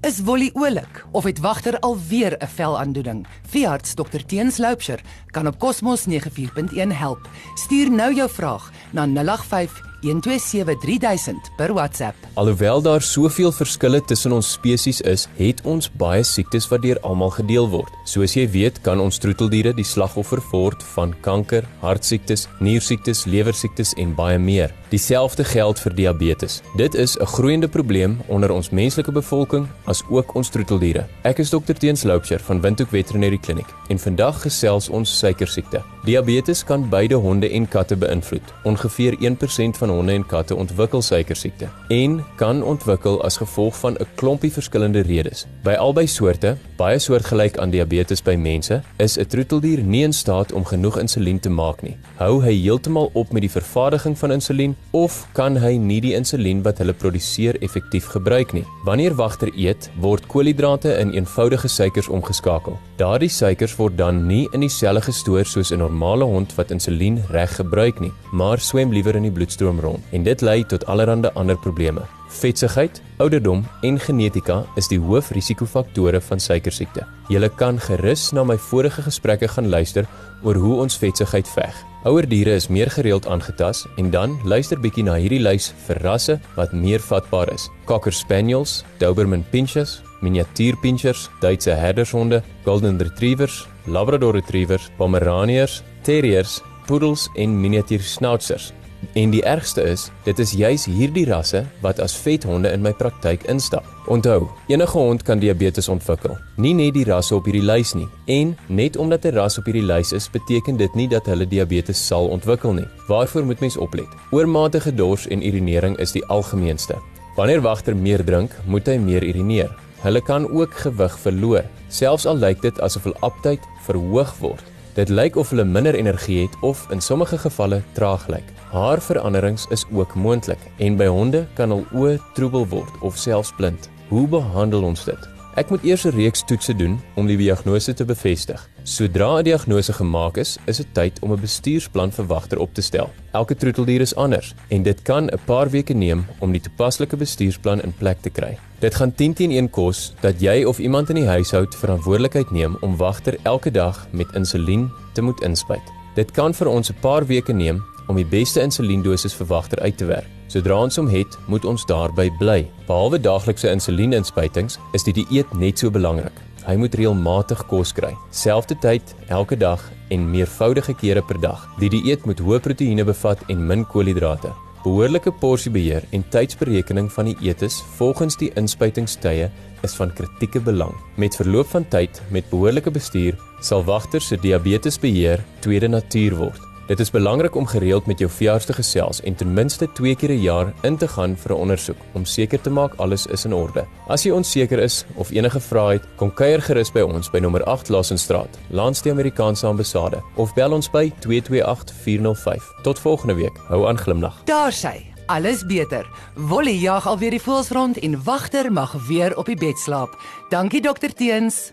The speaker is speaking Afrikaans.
Is Wolly oulik of het wagter alweer 'n velaandoening? Veearts Dr Teens Loupsher kan op Cosmos 94.1 help. Stuur nou jou vraag na 085 1273000 per WhatsApp. Alhoewel daar soveel verskille tussen ons spesies is, het ons baie siektes wat deur almal gedeel word. Soos jy weet, kan ons troeteldiere die slagoffer word van kanker, hartsiektes, niersiektes, lewersiektes en baie meer. Dieselfde geld vir diabetes. Dit is 'n groeiende probleem onder ons menslike bevolking as ook ons troeteldiere. Ek is Dr Teens Loupsher van Windhoek Veterinary Clinic en vandag gesels ons suikersiekte. Diabetes kan beide honde en katte beïnvloed. Ongeveer 1% van honde en katte ontwikkel suikersiekte en kan ontwikkel as gevolg van 'n klompie verskillende redes. By albei soorte, baie soortgelyk aan diabetes by mense, is 'n troeteldier nie in staat om genoeg insulien te maak nie. Hou hy heeltemal op met die vervaardiging van insulien of kan hy nie die insulien wat hulle produseer effektief gebruik nie? Wanneer wagter eet, word koolhidrate in eenvoudige suikers omgeskakel. Daardie suikers word dan nie in die selle gestoor soos 'n normale hond wat insulien reg gebruik nie, maar swem liewer in die bloedstroom rond en dit lei tot allerlei ander probleme. Vetsigheid, ouderdom en genetika is die hoofrisikofaktore van suikersiekte. Jy kan gerus na my vorige gesprekke gaan luister oor hoe ons vetsigheid veg. Ouer diere is meer gereeld aangetas en dan luister bietjie na hierdie lys vir rasse wat meer vatbaar is. Cocker Spaniels, Doberman Pinschers, Miniatuur Pinschers, Duitse Herdershonde, Golden Retrievers, Labrador Retrievers, Pomeraniërs, Terriers, Poodles en Miniatuur Schnauzers. En die ergste is, dit is juis hierdie rasse wat as vethonde in my praktyk instap. Onthou, enige hond kan diabetes ontwikkel. Nie net die rasse op hierdie lys nie. En net omdat 'n ras op hierdie lys is, beteken dit nie dat hulle diabetes sal ontwikkel nie. Waarvoor moet mens oplet? Oormatige dors en urinering is die algemeenste. Wanneer wagter meer drink, moet hy meer urineer. Hulle kan ook gewig verloor, selfs al lyk dit asof hul aptyd verhoog word. Dit lyk of hulle minder energie het of in sommige gevalle traag lyk. Haarveranderings is ook moontlik en by honde kan hul oë troebel word of selfs blind. Hoe behandel ons dit? Ek moet eers 'n reeks toetse doen om die diagnose te bevestig. Sodra 'n diagnose gemaak is, is dit tyd om 'n bestuursplan vir wagter op te stel. Elke troeteldier is anders en dit kan 'n paar weke neem om die toepaslike bestuursplan in plek te kry. Dit gaan 10 teen 1 kos dat jy of iemand in die huishoud verantwoordelikheid neem om wagter elke dag met insulien te moet inspuit. Dit kan vir ons 'n paar weke neem om die beste insuliendosis vir wagter uit te werk. Sodra ons hom het, moet ons daarby bly. Behalwe daaglikse insulieninspuitings, is die dieet net so belangrik. Hy moet reëlmatig kos kry, selfde tyd elke dag en meervoudige kere per dag. Die dieet moet hoë proteïene bevat en min koolhidrate. Behoorlike porsiebeheer en tydsberekening van die eetes volgens die inspuitingstye is van kritieke belang. Met verloop van tyd met behoorlike bestuur sal wagters se diabetesbeheer tweede natuur word. Dit is belangrik om gereeld met jou veearts te gesels en ten minste 2 keer 'n jaar in te gaan vir 'n ondersoek om seker te maak alles is in orde. As jy onseker is of enige vrae het, kom kuier gerus by ons by nommer 8 Lassenstraat, langs die Amerikaanse ambassade of bel ons by 228 405. Tot volgende week. Hou aan glimlag. Daar sy. Alles beter. Wolly jag alweer die voels rond en wagter mag weer op die bed slaap. Dankie dokter Teens.